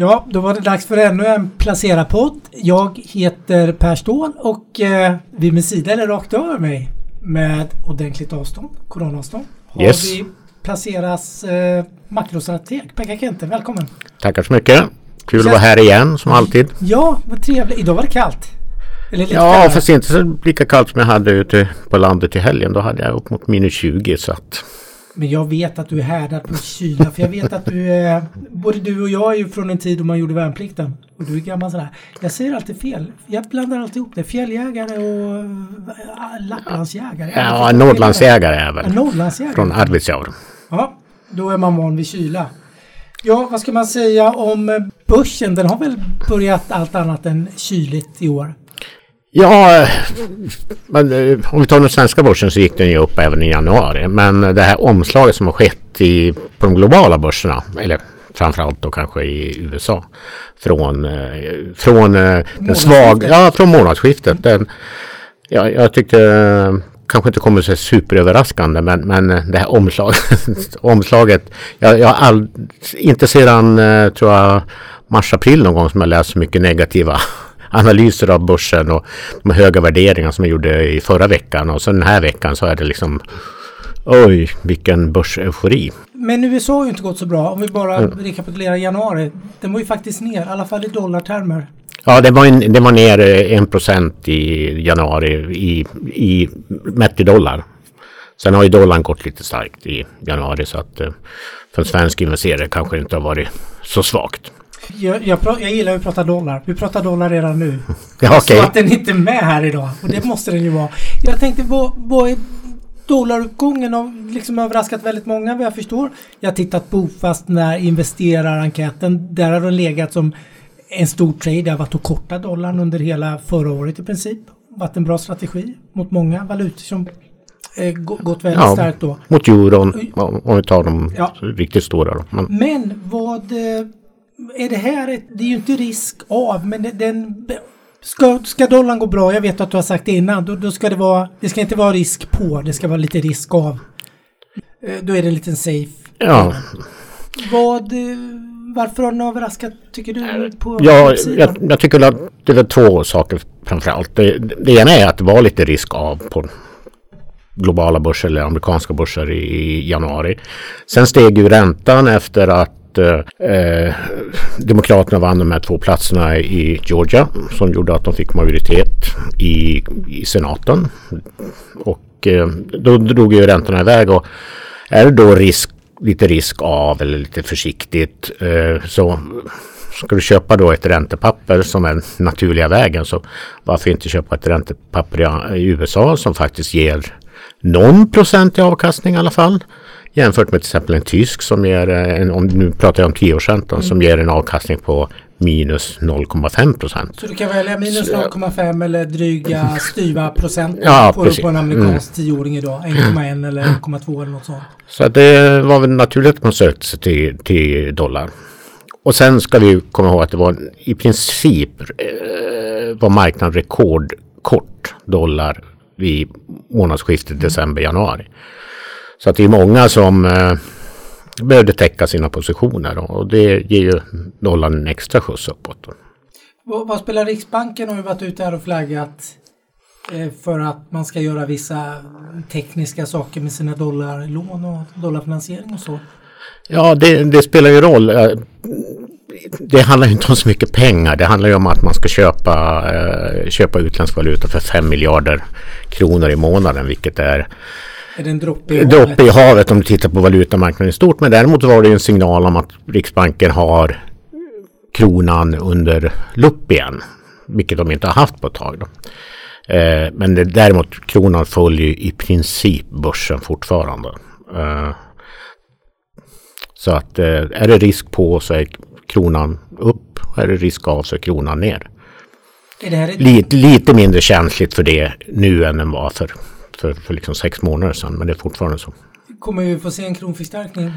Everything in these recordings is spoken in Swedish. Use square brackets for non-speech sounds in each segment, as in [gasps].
Ja, då var det dags för ännu en Placera-podd. Jag heter Per Ståhl och eh, vid min sida eller rakt över mig med ordentligt avstånd, coronaavstånd, har Yes. vi Placeras eh, makrostrateg Pekka Kente. Välkommen! Tackar så mycket. Kul att vara här igen som alltid. Ja, vad trevligt. Idag var det kallt. Eller lite Ja, kallare. fast inte så lika kallt som jag hade ute på landet i helgen. Då hade jag upp mot minus 20 så att... Men jag vet att du är härdad på kyla för jag vet att du är... Både du och jag är ju från en tid då man gjorde värnplikten. Och du är gammal sådär. Jag säger alltid fel. Jag blandar alltid ihop det. Fjälljägare och äh, Lapplandsjägare. Ja, Norrlandsjägare är jag Ja, väl. Norrlandsjägare. Från Arvidsjaur. Ja, då är man van vid kyla. Ja, vad ska man säga om eh, börsen? Den har väl börjat allt annat än kyligt i år. Ja, men, eh, om vi tar den svenska börsen så gick den ju upp även i januari. Men det här omslaget som har skett i, på de globala börserna, eller framförallt då kanske i USA, från, eh, från eh, den svaga, ja från månadsskiftet. Den, ja, jag tyckte kanske inte kommer så superöverraskande men, men det här omslaget, [laughs] omslaget jag, jag all, inte sedan tror jag mars-april någon gång som jag läst så mycket negativa analyser av börsen och de höga värderingar som jag gjorde i förra veckan och så den här veckan så är det liksom Oj, vilken börseufori. Men USA har ju inte gått så bra. Om vi bara rekapitulerar januari. Den var ju faktiskt ner, i alla fall i dollartermer. Ja, det var, en, det var ner eh, 1% i januari i, i mätt i dollar. Sen har ju dollarn gått lite starkt i januari så att eh, för en svensk investerare kanske inte har varit så svagt. Jag, jag, jag gillar att prata dollar. Vi pratar dollar redan nu. [laughs] Ja, Så okej. att den inte är med här idag. Och det måste den ju vara. Jag tänkte, vad, vad är dollaruppgången har liksom överraskat väldigt många vad jag förstår. Jag har tittat Bofast den här investerarenkäten. Där har den legat som en stor trade. Det har varit att korta dollarn under hela förra året i princip. Varit en bra strategi mot många valutor som eh, gå- gått väldigt Ja. starkt då. Mot euron om om vi tar de Ja. riktigt stora då. Men, Men vad... Är det här ett... Det är ju inte risk av, men den... Ska, ska dollarn gå bra, jag vet att du har sagt det innan, då, då ska det vara... Det ska inte vara risk på, det ska vara lite risk av. Eh, Då är det en liten safe. ja, Vad... eh, Varför har den överraskat, tycker du, på Ja, jag, jag tycker att det är två saker framförallt. Det, det ena är att det var lite risk av på globala börser eller amerikanska börser i, i januari. Sen steg ju räntan efter att Eh, eh, Demokraterna vann de här två platserna i Georgia som gjorde att de fick majoritet i, i senaten. Och eh, då drog ju räntorna iväg och är det då risk, lite risk av eller lite försiktigt eh, så Ska du köpa då ett räntepapper som är den naturliga vägen så varför inte köpa ett räntepapper i, i USA som faktiskt ger någon procent i avkastning i alla fall. Jämfört med till exempel en tysk som ger, eh, en, om nu pratar jag om tioårsräntan, som ger en avkastning på minus 0,5 procent. Så du kan välja minus 0,5 eller dryga [laughs] styva procent Ja, på, precis. på en amerikansk tioåring idag. 1,1 eller 1,2 eller något sånt. Så det var väl naturligt att man sökte sig till, till dollar. Och sen ska vi komma ihåg att det var i princip eh, var marknaden rekordkort dollar vid månadsskiftet december-januari. Så att det är många som eh, behövde täcka sina positioner och, det ger ju dollarn en extra skjuts uppåt. Vad, vad spelar Riksbanken har ju varit ute här och flaggat eh, för att man ska göra vissa tekniska saker med sina dollarlån och dollarfinansiering och så. Ja, det, det spelar ju roll. Eh, Det handlar ju inte om så mycket pengar. Det handlar ju om att man ska köpa, eh, köpa utländsk valuta för 5 miljarder kronor i månaden, vilket är Är det en droppe i droppe havet? i havet om du tittar på valutamarknaden i stort. Men däremot var det ju en signal om att Riksbanken har kronan under lupp igen, vilket de inte har haft på ett tag. Då. Eh, men det, däremot kronan följer ju i princip börsen fortfarande. Eh, så att eh, är det risk på så är kronan upp. Är det risk av så är kronan ner. Är Lite, lite mindre känsligt för det nu än den var för, för, för liksom sex månader sedan. Men det är fortfarande så. kommer vi få se en kronförstärkning?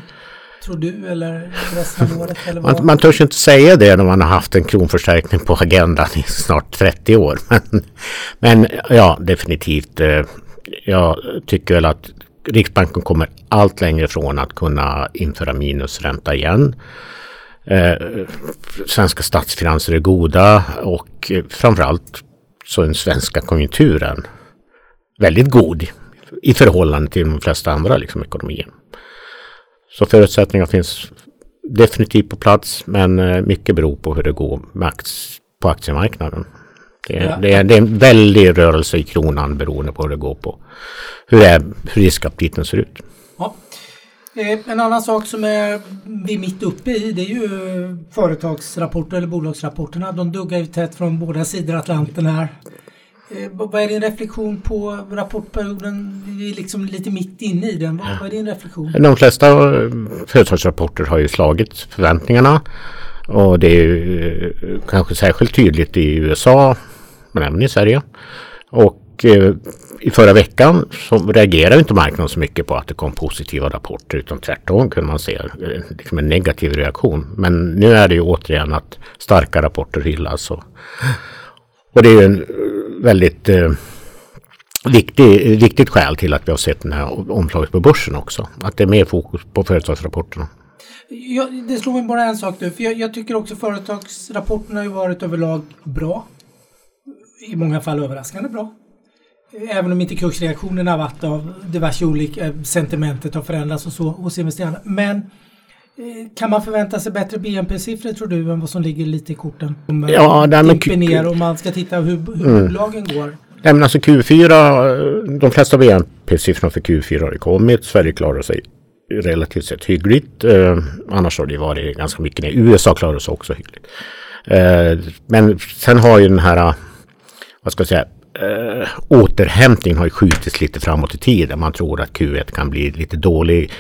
Tror du eller resten av året? Eller vad? Man, man törs inte säga det när man har haft en kronförstärkning på agendan i snart 30 år. [laughs] Men, men ja, definitivt. eh, Jag tycker väl att Riksbanken kommer allt längre från att kunna införa minusränta igen. Eh, svenska statsfinanser är goda och eh, framförallt så den svenska konjunkturen väldigt god i förhållande till de flesta andra liksom, ekonomier. Så förutsättningar finns definitivt på plats men eh, mycket beror på hur det går på aktiemarknaden. Det är, ja. det, är, det är en väldig rörelse i kronan beroende på hur det går på hur, är, hur riskaptiten ser ut. Ja. Eh, en annan sak som är vi är mitt uppe i det är ju företagsrapporter eller bolagsrapporterna. De duggar ju tätt från båda sidor Atlanten här. Eh, vad är din reflektion på rapportperioden? Vi är liksom lite mitt inne i den. Vad, är din reflektion? De flesta eh, företagsrapporter har ju slagit förväntningarna. Och det är ju kanske särskilt tydligt i USA men även i Sverige. Och eh, i förra veckan så reagerade inte marknaden så mycket på att det kom positiva rapporter utan tvärtom kunde man se eh, liksom en negativ reaktion. Men nu är det ju återigen att starka rapporter hyllas. Och, och det är ju en eh, väldigt eh, viktig, viktigt skäl till att vi har sett den här omslaget på börsen också. Att det är mer fokus på företagsrapporterna. Ja, det slår mig bara en sak nu, för jag, jag tycker också företagsrapporterna har ju varit överlag bra. I många fall överraskande bra. Även om inte kursreaktionerna har varit av diverse olika, eh, sentimentet har förändrats och så hos investerarna. Men kan man förvänta sig bättre BNP-siffror tror du än vad som ligger lite i korten? Om ja, det dimper ner och man ska titta hur, hur mm. bolagen går. Nej, men alltså Q4, de flesta BNP-siffrorna för Q4 har kommit. Sverige klarar sig relativt sett hyggligt. Eh, annars har det varit ganska mycket ner. USA klarar sig också hyggligt. Eh, men sen har ju den här, vad ska jag säga, eh, återhämtningen har ju skjutits lite framåt i tiden. Man tror att Q1 kan bli lite dålig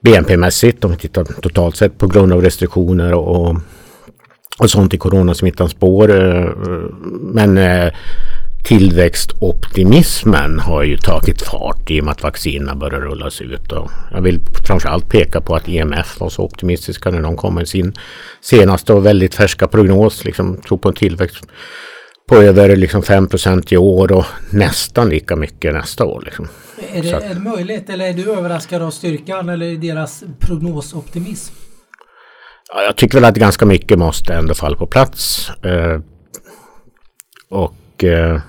BNP-mässigt om vi tittar totalt sett på grund av restriktioner och, och sånt i coronasmittans spår. Eh, men eh, tillväxtoptimismen har ju tagit fart i och med att vaccinerna börjar rullas ut. Och jag vill framförallt peka på att IMF var så optimistiska när de kom med sin senaste och väldigt färska prognos. Liksom, tror på en tillväxt på över liksom 5% i år och nästan lika mycket nästa år. Liksom. Är, det, är det möjligt eller är du överraskad av styrkan eller deras prognosoptimism? Ja, jag tycker väl att ganska mycket måste ändå falla på plats. Eh, och eh,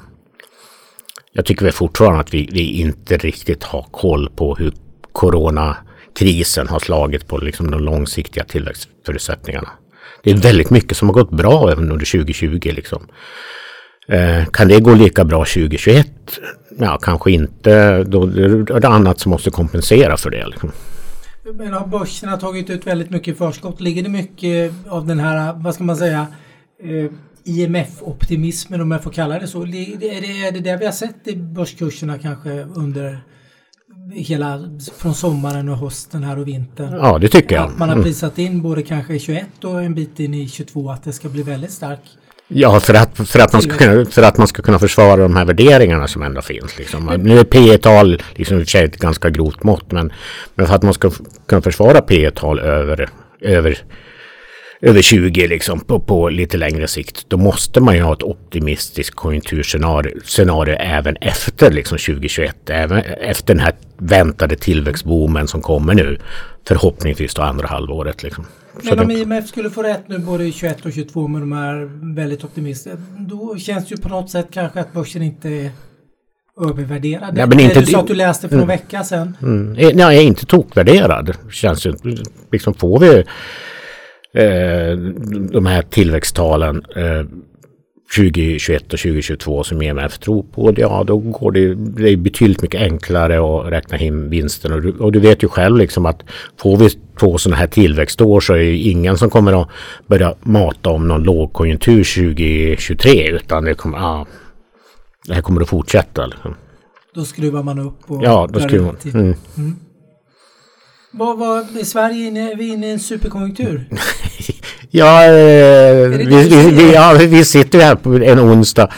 jag tycker väl fortfarande att vi, vi, inte riktigt har koll på hur coronakrisen har slagit på liksom de långsiktiga tillväxtförutsättningarna. Det är väldigt mycket som har gått bra även under 2020. Liksom. Eh, kan det gå lika bra 2021? Ja, kanske inte. Då är det annat som måste kompensera för det. Liksom. Men har börsen tagit ut väldigt mycket förskott? Ligger det mycket av den här, vad ska man säga, eh, IMF-optimismen om jag får kalla det så? Är det, är det det vi har sett i börskurserna kanske under hela från sommaren och hösten här och vintern? Ja, det tycker jag. Att man har mm. prisat in både kanske i 21 och en bit in i 22 att det ska bli väldigt starkt. Ja, för att, för, att man ska kunna, för att man ska kunna försvara de här värderingarna som ändå finns. Liksom. Nu är P tal liksom, ett ganska grovt mått, men, men för att man ska kunna försvara P tal över, över, över 20 liksom, på, på lite längre sikt, då måste man ju ha ett optimistiskt konjunkturscenario scenario även efter liksom, 2021. Även efter den här väntade tillväxtboomen som kommer nu. Förhoppningsvis då andra halvåret. Liksom. Men om IMF skulle få rätt nu både 21 och 22 med de här väldigt optimistiska. Då känns det ju på något sätt kanske att börsen inte är övervärderad. Ja, men inte, du sa att du läste för mm, vecka sedan. Mm, nej, jag är inte tokvärderad. Känns ju, liksom får vi eh, de här tillväxttalen eh, 2021 och 2022 som EMF tror på, ja då går det, det är betydligt mycket enklare att räkna hem vinsten. Och du, och du vet ju själv liksom att får vi två sådana här tillväxtår så är det ingen som kommer att börja mata om någon lågkonjunktur 2023 utan det kommer, ja, det här kommer att fortsätta. Liksom. Då skruvar man upp? Och ja, då skruvar man. Mm. Mm. Vad, vad, är Sverige inne, är vi inne i en superkonjunktur? [laughs] ja, eh, vi, vi, vi, ja, vi sitter här på en onsdag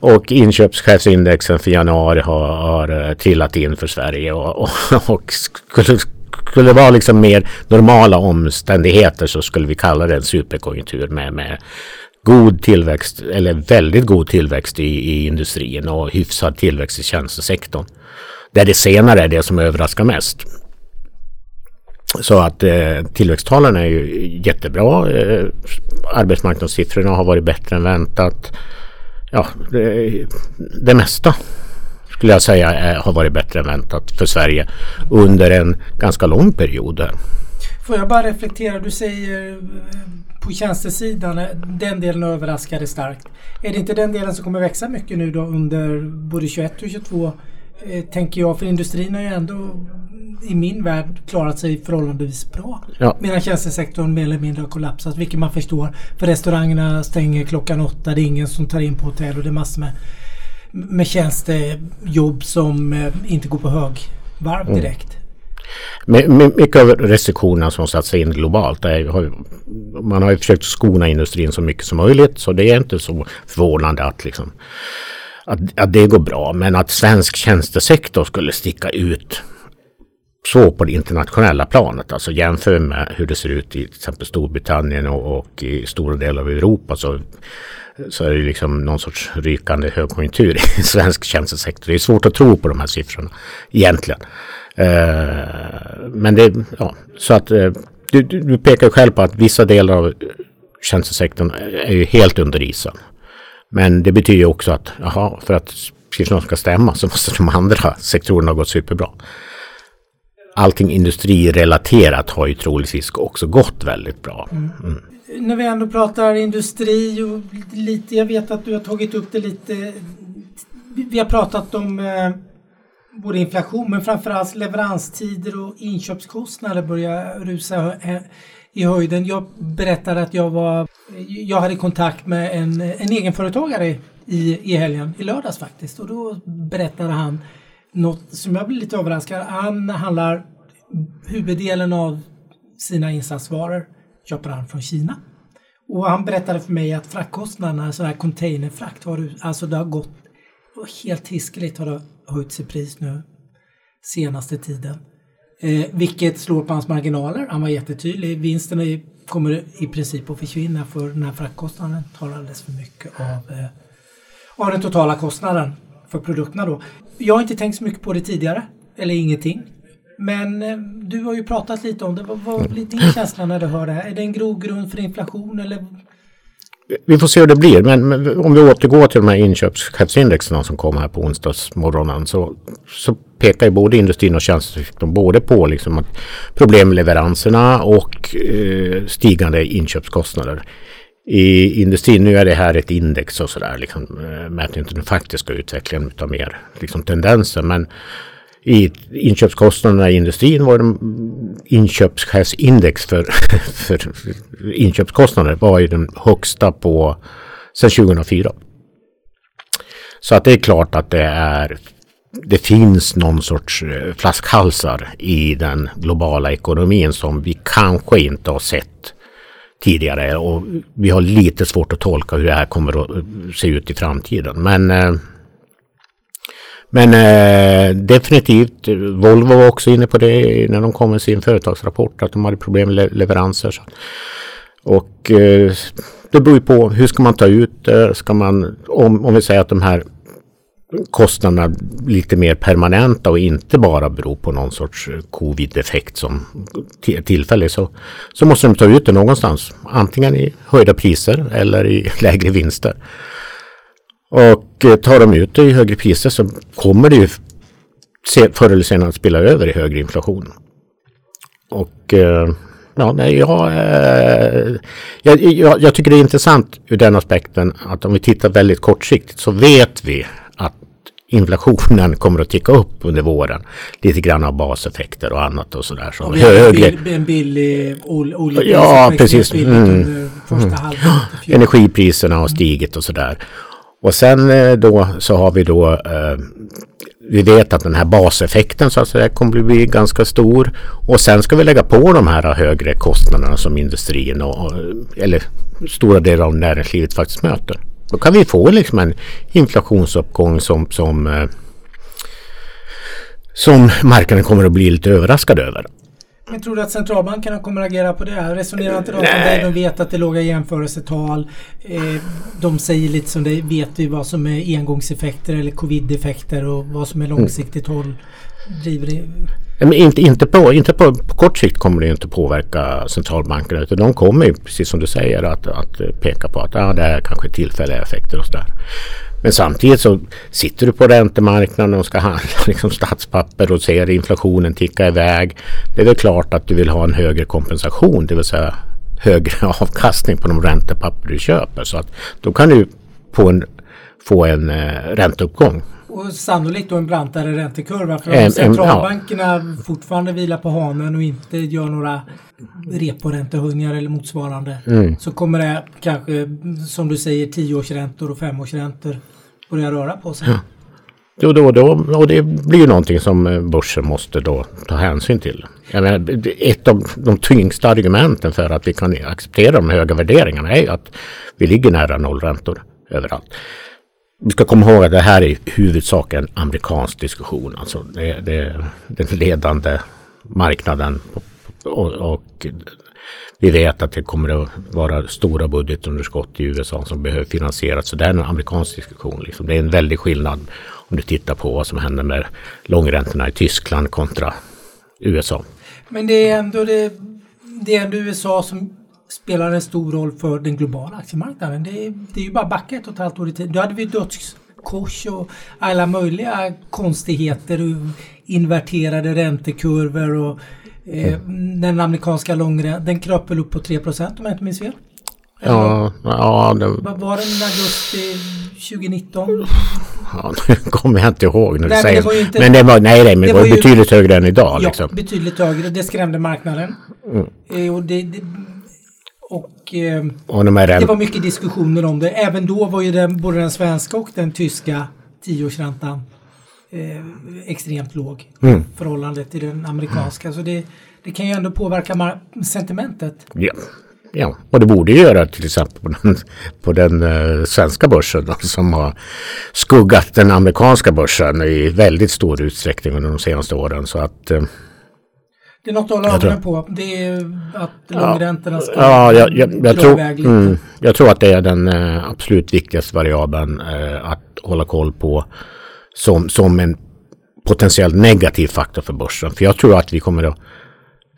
och inköpschefsindexen för januari har, har uh, trillat in för Sverige och, och, [laughs] och skulle, skulle det vara liksom mer normala omständigheter så skulle vi kalla det en superkonjunktur med, med god tillväxt eller väldigt god tillväxt i, i industrin och hyfsad tillväxt i tjänstesektorn. Där det senare är det som överraskar mest. Så att eh, tillväxttalen är ju jättebra. Eh, arbetsmarknadssiffrorna har varit bättre än väntat. Ja, det, det mesta skulle jag säga är, har varit bättre än väntat för Sverige under en ganska lång period. Får jag bara reflektera, du säger eh, på tjänstesidan, eh, den delen överraskade starkt. Är det inte den delen som kommer växa mycket nu då under både 21 och 22? Eh, tänker jag, för industrin har ju ändå i min värld klarat sig förhållandevis bra. Ja. Medan tjänstesektorn mer eller mindre har kollapsat, vilket man förstår. För restaurangerna stänger klockan åtta, det är ingen som tar in på hotell och det är massor med, med tjänstejobb som eh, inte går på högvarv mm. direkt. Mm. Mycket av restriktionerna som satts in globalt, är, man har ju försökt skona industrin så mycket som möjligt så det är inte så förvånande att liksom att, att det går bra. Men att svensk tjänstesektor skulle sticka ut så på det internationella planet, alltså jämför med hur det ser ut i till exempel Storbritannien och, och i stora delar av Europa så, så är det liksom någon sorts rykande högkonjunktur i [laughs] svensk tjänstesektor. Det är svårt att tro på de här siffrorna egentligen. Eh, men det, ja, så att eh, du, du pekar själv på att vissa delar av tjänstesektorn är ju helt under isen. Men det betyder också att jaha, för att siffrorna ska stämma så måste de andra sektorerna ha gått superbra. Allting industrirelaterat har ju troligtvis också gått väldigt bra. Mm. Mm. När vi ändå pratar industri och lite, jag vet att du har tagit upp det lite. Vi har pratat om eh, både inflation men framförallt leveranstider och inköpskostnader börjar rusa i höjden. Jag berättade att jag var, jag hade kontakt med en, en egenföretagare i, i helgen, i lördags faktiskt. Och då berättade han något som jag blev lite överraskad. Han handlar huvuddelen av sina insatsvaror köper han från Kina. Och han berättade för mig att fraktkostnaderna, sån här containerfrakt, har, alltså det har gått helt hiskeligt har det höjts i pris nu senaste tiden. Eh, vilket slår på hans marginaler. Han var jättetydlig. Vinsten är, kommer i princip att försvinna för den här fraktkostnaden tar alldeles för mycket av, eh, av den totala kostnaden för produkterna då. Jag har inte tänkt så mycket på det tidigare, eller ingenting. Men eh, du har ju pratat lite om det. Vad, vad blir din känsla när du hör det här? Är det en grogrund för inflation eller vi får se hur det blir. Men, men om vi återgår till de här inköpschefsindexen som kom här på onsdagsmorgonen så, så pekar ju både industrin och tjänstesektorn både på liksom att problem med leveranserna och eh, stigande inköpskostnader. I industrin, nu är det här ett index och sådär, liksom, eh, mäter inte den faktiska utvecklingen utan mer liksom, tendenser. Men i inköpskostnaderna i industrin var det inköpschefsindex för, [laughs] för inköpskostnader var ju den högsta på sedan 2004. Så att det är klart att det är det finns någon sorts eh, flaskhalsar i den globala ekonomin som vi kanske inte har sett tidigare och vi har lite svårt att tolka hur det här kommer att eh, se ut i framtiden. Men eh, men eh, definitivt, Volvo var också inne på det när de kom med sin företagsrapport att de hade problem med leveranser. Så. Och eh, det beror ju på hur ska man ta ut det? Ska man, om, om vi säger att de här kostnaderna lite mer permanenta och inte bara beror på någon sorts eh, covid-effekt som tillfällig så, så måste de ta ut det någonstans. Antingen i höjda priser eller i [laughs] lägre vinster. Och eh, tar de ut det i högre priser så kommer det ju förr eller senare att spela över i högre inflation. Och eh, ja, nej, jag, eh, jag, jag, jag, tycker det är intressant ur den aspekten att om vi tittar väldigt kortsiktigt så vet vi att inflationen kommer att ticka upp under våren. Lite grann av baseffekter och annat och sådär. Så och högre... en billig olja. Ja, precis. Mm. Mm. Energipriserna har stigit och sådär. Och sen eh, då så har vi då eh, vi vet att den här baseffekten så att säga kommer bli ganska stor. Och sen ska vi lägga på de här högre kostnaderna som industrin och, eller stora delar av näringslivet faktiskt möter. Då kan vi få liksom en inflationsuppgång som, som, eh, som marknaden kommer att bli lite överraskad över. Men tror du att centralbankerna kommer att agera på det? Resonerar inte de som dig? De vet att det är låga jämförelsetal. Eh, de säger lite som det. Vet vi vad som är engångseffekter eller covid-effekter och vad som är långsiktigt håll driver det? Men inte, inte, på, inte på, på kort sikt kommer det inte påverka centralbankerna utan de kommer ju precis som du säger att, att peka på att ah, det är kanske tillfälliga effekter och sådär. Men samtidigt så sitter du på räntemarknaden och ska handla [laughs] liksom statspapper och ser inflationen ticka iväg. Det är väl klart att du vill ha en högre kompensation, det vill säga högre [laughs] avkastning på de räntepapper du köper. Så att då kan du få en, få en eh, ränteuppgång. Och sannolikt då en brantare räntekurva. För om centralbankerna ja. fortfarande vilar på hanen och inte gör några reporäntehöjningar eller motsvarande mm. så kommer det kanske som du säger tioårsräntor och femårsräntor börja röra på sig. Ja. Jo, då, då, och det blir ju någonting som eh, börsen måste då ta hänsyn till. Menar, ett av de tyngsta argumenten för att vi kan acceptera de höga värderingarna är ju att vi ligger nära nollräntor överallt. Du ska komma ihåg att det här är i huvudsak en amerikansk diskussion. Alltså det, det, den ledande marknaden och, och vi vet att det kommer att vara stora budgetunderskott i USA som behöver finansieras. Så det är en amerikansk diskussion. Liksom. Det är en väldig skillnad om du tittar på vad som händer med långräntorna i Tyskland kontra USA. Men det är ändå, det, det är ändå USA som spelar en stor roll för den globala aktiemarknaden. Det är, det är ju bara backa ett och ett halvt år i tiden. Då hade vi dödskors och alla möjliga konstigheter. Inverterade räntekurvor och eh, den amerikanska långräntan. Den kröp väl upp på 3 om jag inte minns fel. Ja, ja det... Var det augusti 2019? Ja, nu [laughs] kommer jag inte ihåg när du säger det. Inte, men det var, nej, nej, men det var, var betydligt ju, högre än idag. Ja, liksom. betydligt högre. Det skrämde marknaden. Mm. Eh, och det, det, och, eh, och de det var mycket diskussioner om det. Även då var ju den, både den svenska och den tyska tioårsräntan eh, extremt låg mm. förhållande till den amerikanska. Mm. Så det, det kan ju ändå påverka sentimentet. Ja. Ja, och det borde göra till exempel på den, på den uh, svenska börsen då, som har skuggat den amerikanska börsen i väldigt stor utsträckning under de senaste åren. Så att, uh, det är något att hålla ögonen på. Det är att långräntorna ska ja, jag, jag, jag, tror, mm, jag tror att det är den uh, absolut viktigaste variabeln att hålla koll på som, som en potentiellt negativ faktor för börsen. För jag tror att vi kommer att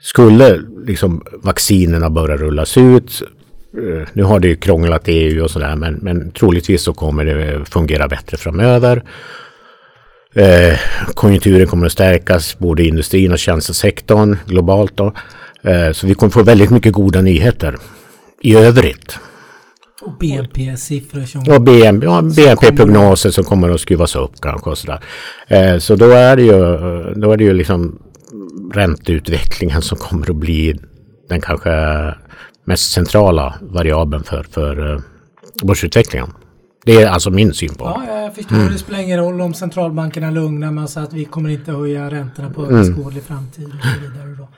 skulle liksom vaccinerna börja rullas ut, eh, nu har det ju krånglat EU och sådär men, men troligtvis så kommer det fungera bättre framöver. Eh, konjunkturen kommer att stärkas både i industrin och tjänstesektorn globalt. Då. Eh, så vi kommer få väldigt mycket goda nyheter i övrigt. Och BNP-siffror som... Och BNP, ja, BNP-prognoser som kommer att skruvas upp kanske och sådär. Eh, så då är det ju, då är det ju liksom ränteutvecklingen som kommer att bli den kanske mest centrala variabeln för, för uh, börsutvecklingen. Det är alltså min syn på Ja, jag förstår. Mm. Det spelar ingen roll om centralbankerna lugnar med så att vi kommer inte höja räntorna på mm. överskådlig mm. framtid och så vidare. Då.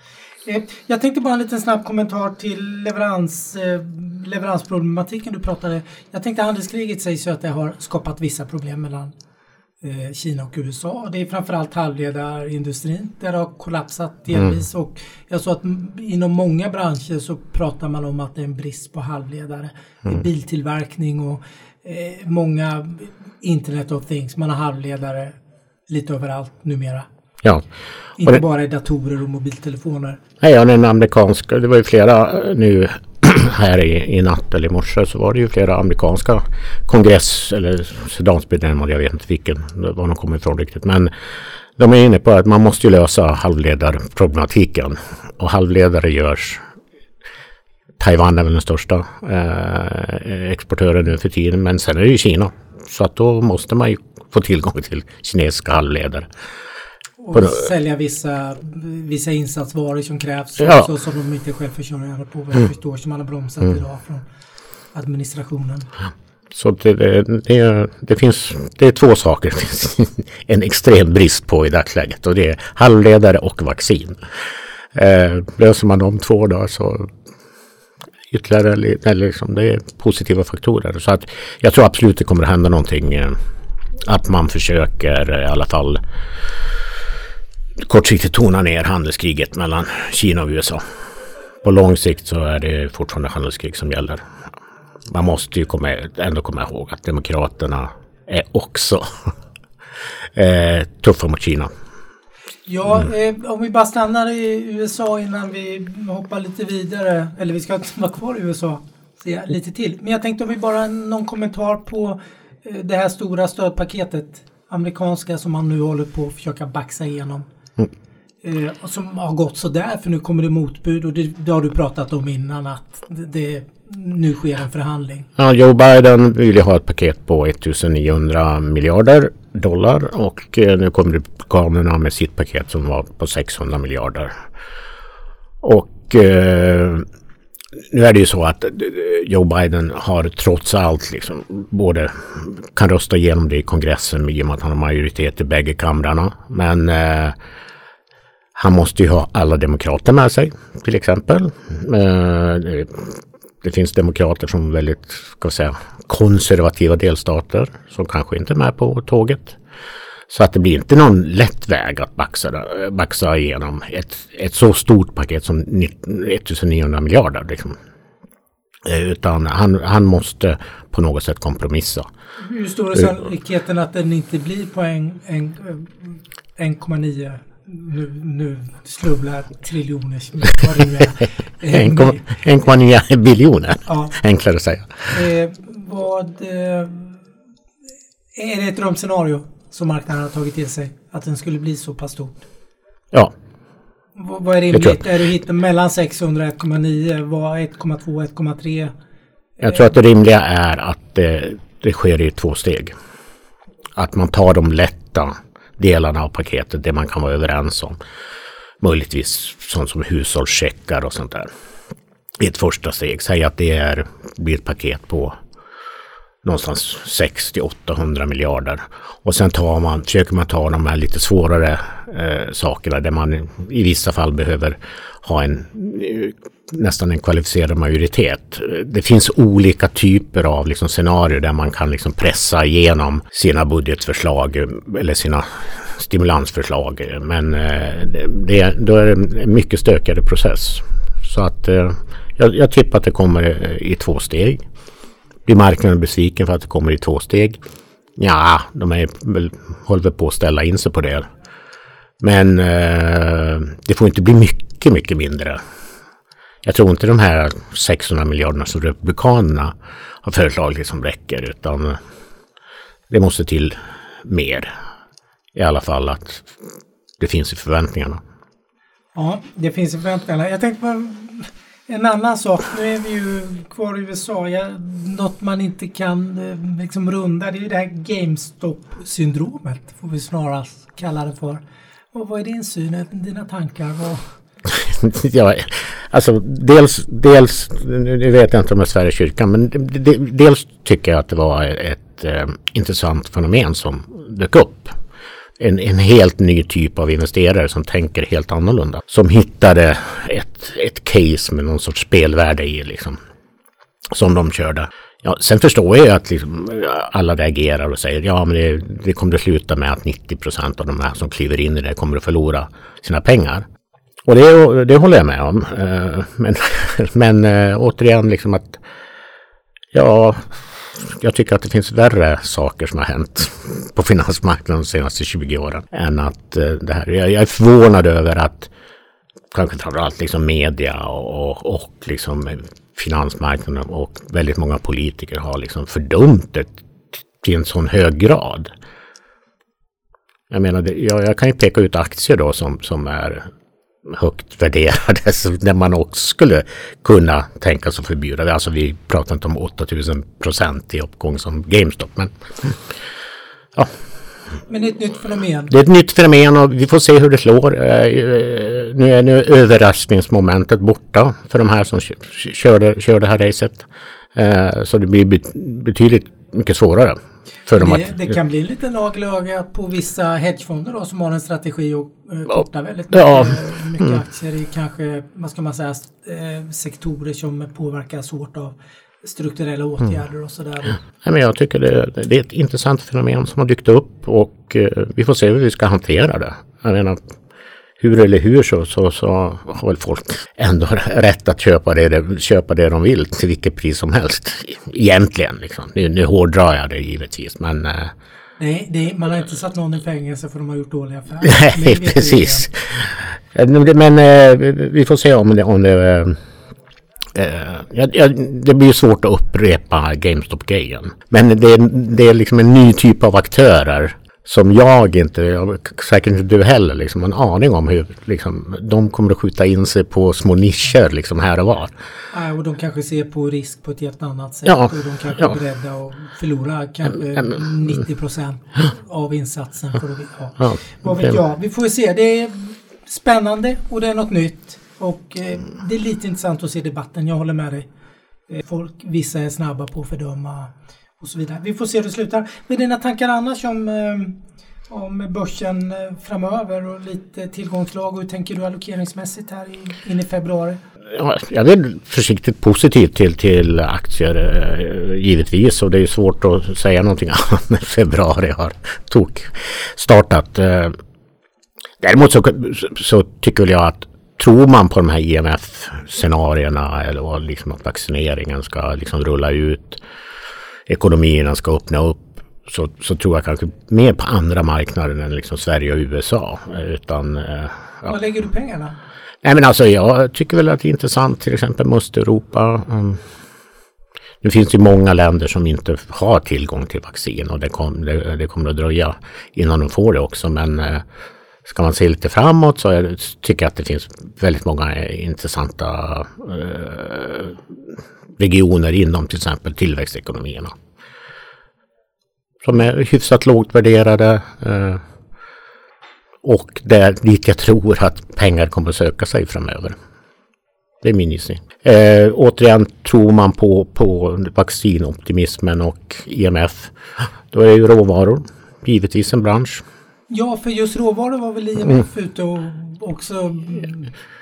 Eh, jag tänkte bara en liten snabb kommentar till leverans, eh, leveransproblematiken du pratade. Jag tänkte handelskriget sägs ju att det har skapat vissa problem mellan Eh, Kina och USA. Det är framförallt halvledarindustrin där det har kollapsat delvis. Mm. Och jag såg att inom många branscher så pratar man om att det är en brist på halvledare. Mm. Biltillverkning och eh, många Internet of Things. Man har halvledare lite överallt numera. Ja. Inte det, bara i datorer och mobiltelefoner. Nej, ja, den amerikanska, det var ju flera eh, nu [clears throat] här i, i natt eller i morse så var det ju flera amerikanska kongress eller sedansmedlemmar, jag vet inte vilken, var de kommer ifrån riktigt. Men de är inne på att man måste ju lösa halvledarproblematiken. Och halvledare görs Taiwan är väl den största eh, exportören nu för tiden men sen är det ju Kina. Så att då måste man ju få tillgång till kinesiska halvledare. Och sälja vissa, vissa insatsvaror som krävs ja. så, som de inte är självförsörjande på jag förstår som man har bromsat mm. idag från administrationen. Så det, det, det, det, finns det är två saker det finns [laughs] en extrem brist på i dagsläget och det är halvledare och vaccin. Eh, löser man de två då så ytterligare eller liksom, det är positiva faktorer. Så att jag tror absolut det kommer att hända någonting. Eh, att man försöker eh, i alla fall kortsiktigt tona ner handelskriget mellan Kina och USA. På lång sikt så är det fortfarande handelskrig som gäller. Man måste ju komma, ändå komma ihåg att Demokraterna är också [laughs] eh, tuffa mot Kina. Ja, eh, om vi bara stannar i USA innan vi hoppar lite vidare. Eller vi ska vara kvar i USA lite till. Men jag tänkte om vi bara någon kommentar på eh, det här stora stödpaketet. Amerikanska som man nu håller på att försöka baxa igenom. Mm. Eh, och som har gått sådär för nu kommer det motbud och det, det har du pratat om innan att det, nu sker en förhandling. Ja, Joe Biden vill ju ha ett paket på 1900 miljarder dollar och eh, nu kommer republikanerna med sitt paket som var på 600 miljarder. Och eh, nu är det ju så att eh, Joe Biden har trots allt liksom både kan rösta igenom det i kongressen i och med att han har majoritet i bägge kamrarna. Men eh, han måste ju ha alla demokrater med sig till exempel. Eh, det finns demokrater från väldigt ska säga, konservativa delstater som kanske inte är med på tåget. Så att det blir inte någon lätt väg att baxa, baxa igenom ett, ett så stort paket som 1900 miljarder. Liksom. Eh, utan han, han måste på något sätt kompromissa. Hur stor är sannolikheten att den inte blir på 1,9 nu, nu slumlar triljoners 1,9 biljoner. Ja. Enklare att säga. Eh, vad, eh, är det ett drömscenario som marknaden har tagit till sig? Att den skulle bli så pass stort? Ja. V vad är rimligt? Är du hittar mellan 600 och 1,9? Vad 1,2 1,3? Jag tror att det rimliga är att det, det sker i två steg. Att man tar de lätta delarna av paketet, det man kan vara överens om. Möjligtvis sånt som hushållscheckar och sånt där. I ett första steg, säg att det är, blir ett paket på någonstans 60-800 miljarder. Och sen tar man, försöker man ta de här lite svårare eh, sakerna där man i vissa fall behöver ha en eh, nästan en kvalificerad majoritet. Det finns olika typer av liksom, scenarier där man kan liksom, pressa igenom sina budgetförslag eh, eller sina stimulansförslag. Men eh, det, då är det en mycket stökigare process. Så att eh, jag, jag tippar att det kommer eh, i två steg. Blir marknaden besviken för att det kommer i två steg? Ja, de är håller väl på att ställa in sig på det. Men eh, det får inte bli mycket, mycket mindre. Jag tror inte de här 600 miljarderna som Republikanerna har föreslagit som räcker utan det måste till mer. I alla fall att det finns i förväntningarna. Ja, det finns i förväntningarna. Jag tänkte på en annan sak. Nu är vi ju kvar i USA. Ja, något man inte kan eh, liksom runda det är det här GameStop-syndromet. Får vi snarast kalla det för. Och vad är din syn, dina tankar? Vad... [laughs] ja, alltså dels, dels, nu vet jag inte om det är Sveriges kyrkan, men dels tycker jag att det var ett eh, intressant fenomen som dök upp. En, en, helt ny typ av investerare som tänker helt annorlunda. Som hittade ett, ett case med någon sorts spelvärde i liksom. Som de körde. Ja, sen förstår jag att liksom alla reagerar och säger ja men det, det kommer att sluta med att 90 procent av de här som kliver in i det kommer att förlora sina pengar. Och det, det håller jag med om. Eh, men, [laughs] men eh, återigen liksom att ja, jag tycker att det finns värre saker som har hänt på finansmarknaden de senaste 20 åren än att eh, det här. Jag, jag är förvånad över att kanske framförallt liksom media och, och, och liksom finansmarknaden och väldigt många politiker har liksom fördömt det till en sån hög grad. Jag menar, jag, jag, kan ju peka ut aktier då som, som är högt värderade där [laughs] man också skulle kunna tänka sig förbjuda det. Alltså vi pratar inte om 8000 procent i uppgång som GameStop. Men, ja. men det är ett nytt fenomen. Det är ett nytt fenomen och vi får se hur det slår. Eh, eh, nu är nu överraskningsmomentet borta för de här som körde, kör det här racet. Eh, så det blir betydligt mycket svårare det, det kan bli lite nagelöga på vissa hedgefonder då som har en strategi att eh, korta väldigt mycket, ja. mycket mm. aktier i kanske, vad ska man säga, eh, sektorer som påverkas hårt av strukturella mm. åtgärder mm. och sådär. Ja, men jag tycker det, det, är ett intressant fenomen som har dykt upp och eh, vi får se hur vi ska hantera det. Jag menar, hur eller hur så, så, så har väl folk ändå [laughs] rätt att köpa det, köpa det de vill till vilket pris som helst. Egentligen liksom. Nu, nu hårdrar jag det givetvis men eh, Det, det, man har inte satt någon i fängelse för de har gjort dåliga affärer. [laughs] Nej, precis. Men eh, vi får se om det... Om det eh, ja, det blir svårt att upprepa GameStop-grejen. Men det, det är liksom en ny typ av aktörer som jag inte, säkert inte du heller, liksom en aning om hur liksom, de kommer att skjuta in sig på små nischer liksom här och var. Nej, och de kanske ser på risk på ett helt annat sätt Ja, och de kanske ja. är beredda att förlora kanske Mm, 90 procent [gasps] av insatsen. För att, ja. Ja, Vad vet det- jag? Vi får se. Det är spännande och det är något nytt. Och eh, det är lite intressant att se debatten. Jag håller med dig. Eh, folk, vissa är snabba på att fördöma och så vidare. Vi får se hur det slutar. Vad är dina tankar annars om, eh, om börsen eh, framöver och lite tillgångslag? Och hur tänker du allokeringsmässigt här in i februari? Jag är försiktigt positiv till, till aktier eh, givetvis och det är svårt att säga någonting [laughs] annat när februari har tok startat. Däremot så, så tycker väl jag att tror man på de här IMF-scenarierna eller liksom att vaccineringen ska liksom rulla ut, ekonomierna ska öppna upp så, så tror jag kanske mer på andra marknader än liksom Sverige och USA. Utan, eh, ja. Var lägger du pengarna? Nej men alltså jag tycker väl att det är intressant till exempel med Östeuropa. Mm. Nu finns det många länder som inte har tillgång till vaccin och det, kom, det, det kommer att dröja innan de får det också. Men eh, ska man se lite framåt så är, tycker jag att det finns väldigt många intressanta eh, regioner inom till exempel tillväxtekonomierna. Som är hyfsat lågt värderade. Eh, och där dit jag tror att pengar kommer att söka sig framöver. Det är min gissning. Eh, återigen, tror man på, på vaccinoptimismen och IMF, då är ju råvaror givetvis en bransch. Ja, för just råvaror var väl IMF ute och också...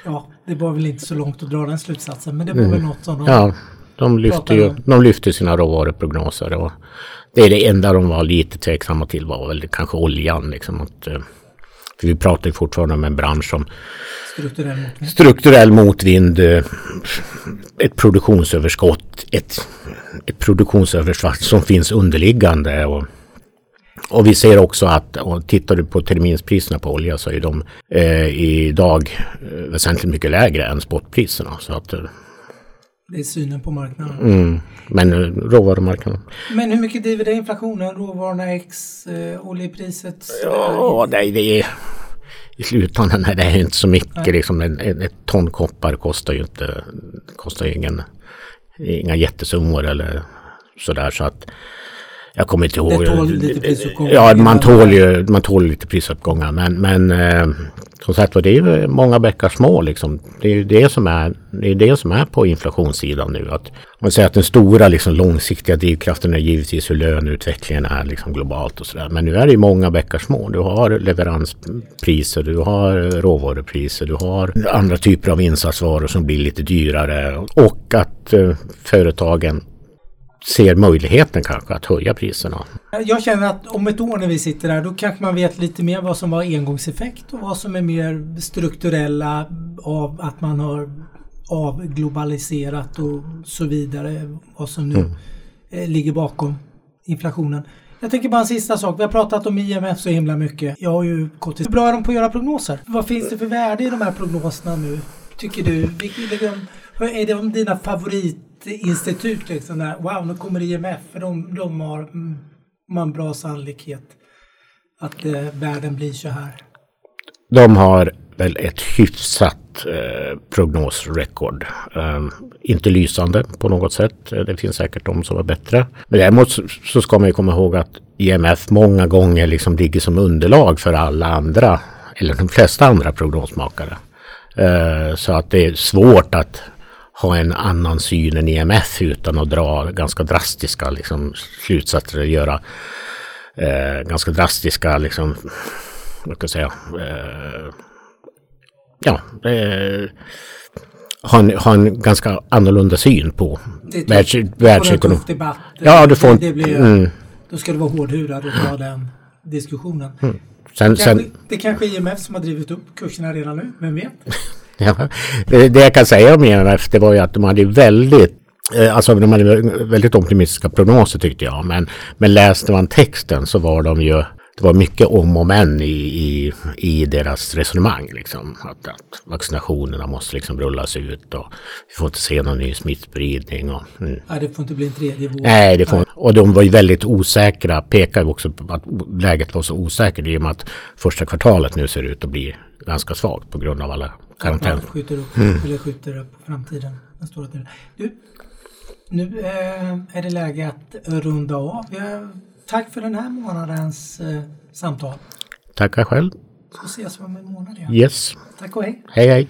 Ja, det var väl inte så långt att dra den slutsatsen, men det var väl något som de... Ja, de lyfter, ju, de lyfter sina råvaruprognoser. Och det är det enda de var lite tveksamma till var väl kanske oljan. Liksom, att, eh, för vi pratar ju fortfarande om en bransch som Strukturell motvind. strukturell motvind, eh, ett produktionsöverskott, ett, ett produktionsöverskott som finns underliggande. Och, och vi ser också att, och tittar du på terminspriserna på olja så är de eh, idag eh, väsentligt mycket lägre än spotpriserna. Så att, eh, Det är synen på marknaden. mm, men eh, råvarumarknaden. Men hur mycket driver det inflationen? Råvarorna X, eh, oljepriset? Ja, det, det är i slutändan är det inte så mycket. Nej. Liksom, en, en, ett ton koppar kostar ju inte kostar ju ingen, inga jättesummor eller sådär. Så att jag kommer inte ihåg. Det tål lite prisuppgångar. Ja, man tål ju man tål lite prisuppgångar. Men, men eh, som sagt var, det är ju många bäckar små liksom. Det är ju det som är, det är det som är på inflationssidan nu. Att man säger att den stora liksom, långsiktiga drivkraften är givetvis hur löneutvecklingen är liksom, globalt och sådär. Men nu är det ju många bäckar små. Du har leveranspriser, du har råvarupriser, du har andra typer av insatsvaror som blir lite dyrare. Och att eh, företagen ser möjligheten kanske att höja priserna. Jag känner att om ett år när vi sitter där då kanske man vet lite mer vad som var engångseffekt och vad som är mer strukturella av att man har avglobaliserat och så vidare. Vad som nu eh, ligger bakom inflationen. Jag tänker bara en sista sak. Vi har pratat om IMF så himla mycket. Jag har ju gått till... Hur bra är de på att göra prognoser? Vad finns det för värde i de här prognoserna nu? Tycker du? Är det om dina kreditinstitut. liksom? Där? Wow, nu kommer IMF. För de, de har, mm, man bra sannolikhet att eh, världen blir så här. De har väl ett hyfsat eh, prognosrekord. Eh, inte lysande på något sätt. Det finns säkert de som är bättre. Men däremot så, så ska man ju komma ihåg att IMF många gånger liksom ligger som underlag för alla andra, eller de flesta andra prognosmakare. Eh, så att det är svårt att ha en annan syn än IMF utan att dra ganska drastiska liksom, slutsatser och göra eh, ganska drastiska liksom, vad ska jag säga, eh, ja, eh, ha, en, ha en ganska annorlunda syn på Det världsekonomin. Ja, du får det, en- det blir, mm. Då ska du vara hårdhudad och ta den diskussionen. Sen, Kanske, sen, det kanske är IMF som har drivit upp kurserna redan nu, vem vet? Ja, det, jag kan säga om IMF det var ju att de hade väldigt Eh, Alltså de hade väldigt optimistiska prognoser tyckte jag. Men, men läste man texten så var de ju det var mycket om och men i, i, i deras resonemang. Liksom. Att, att vaccinationerna måste liksom rullas ut och vi får inte se någon ny smittspridning. Och, mm. Nej, det får inte bli en tredje våg. Nej, det får, och de var ju väldigt osäkra, pekar också på att läget var så osäkert i och med att första kvartalet nu ser ut att bli ganska svagt på grund av alla karantän. Man skjuter upp, Mm. eller skjuter upp framtiden. Den stora tiden. Du, nu eh, är det läge att runda av. Tack för den här månadens eh, samtal. Tackar själv. Så ses vi om en månad igen. Yes. Tack och hej. Hej hej.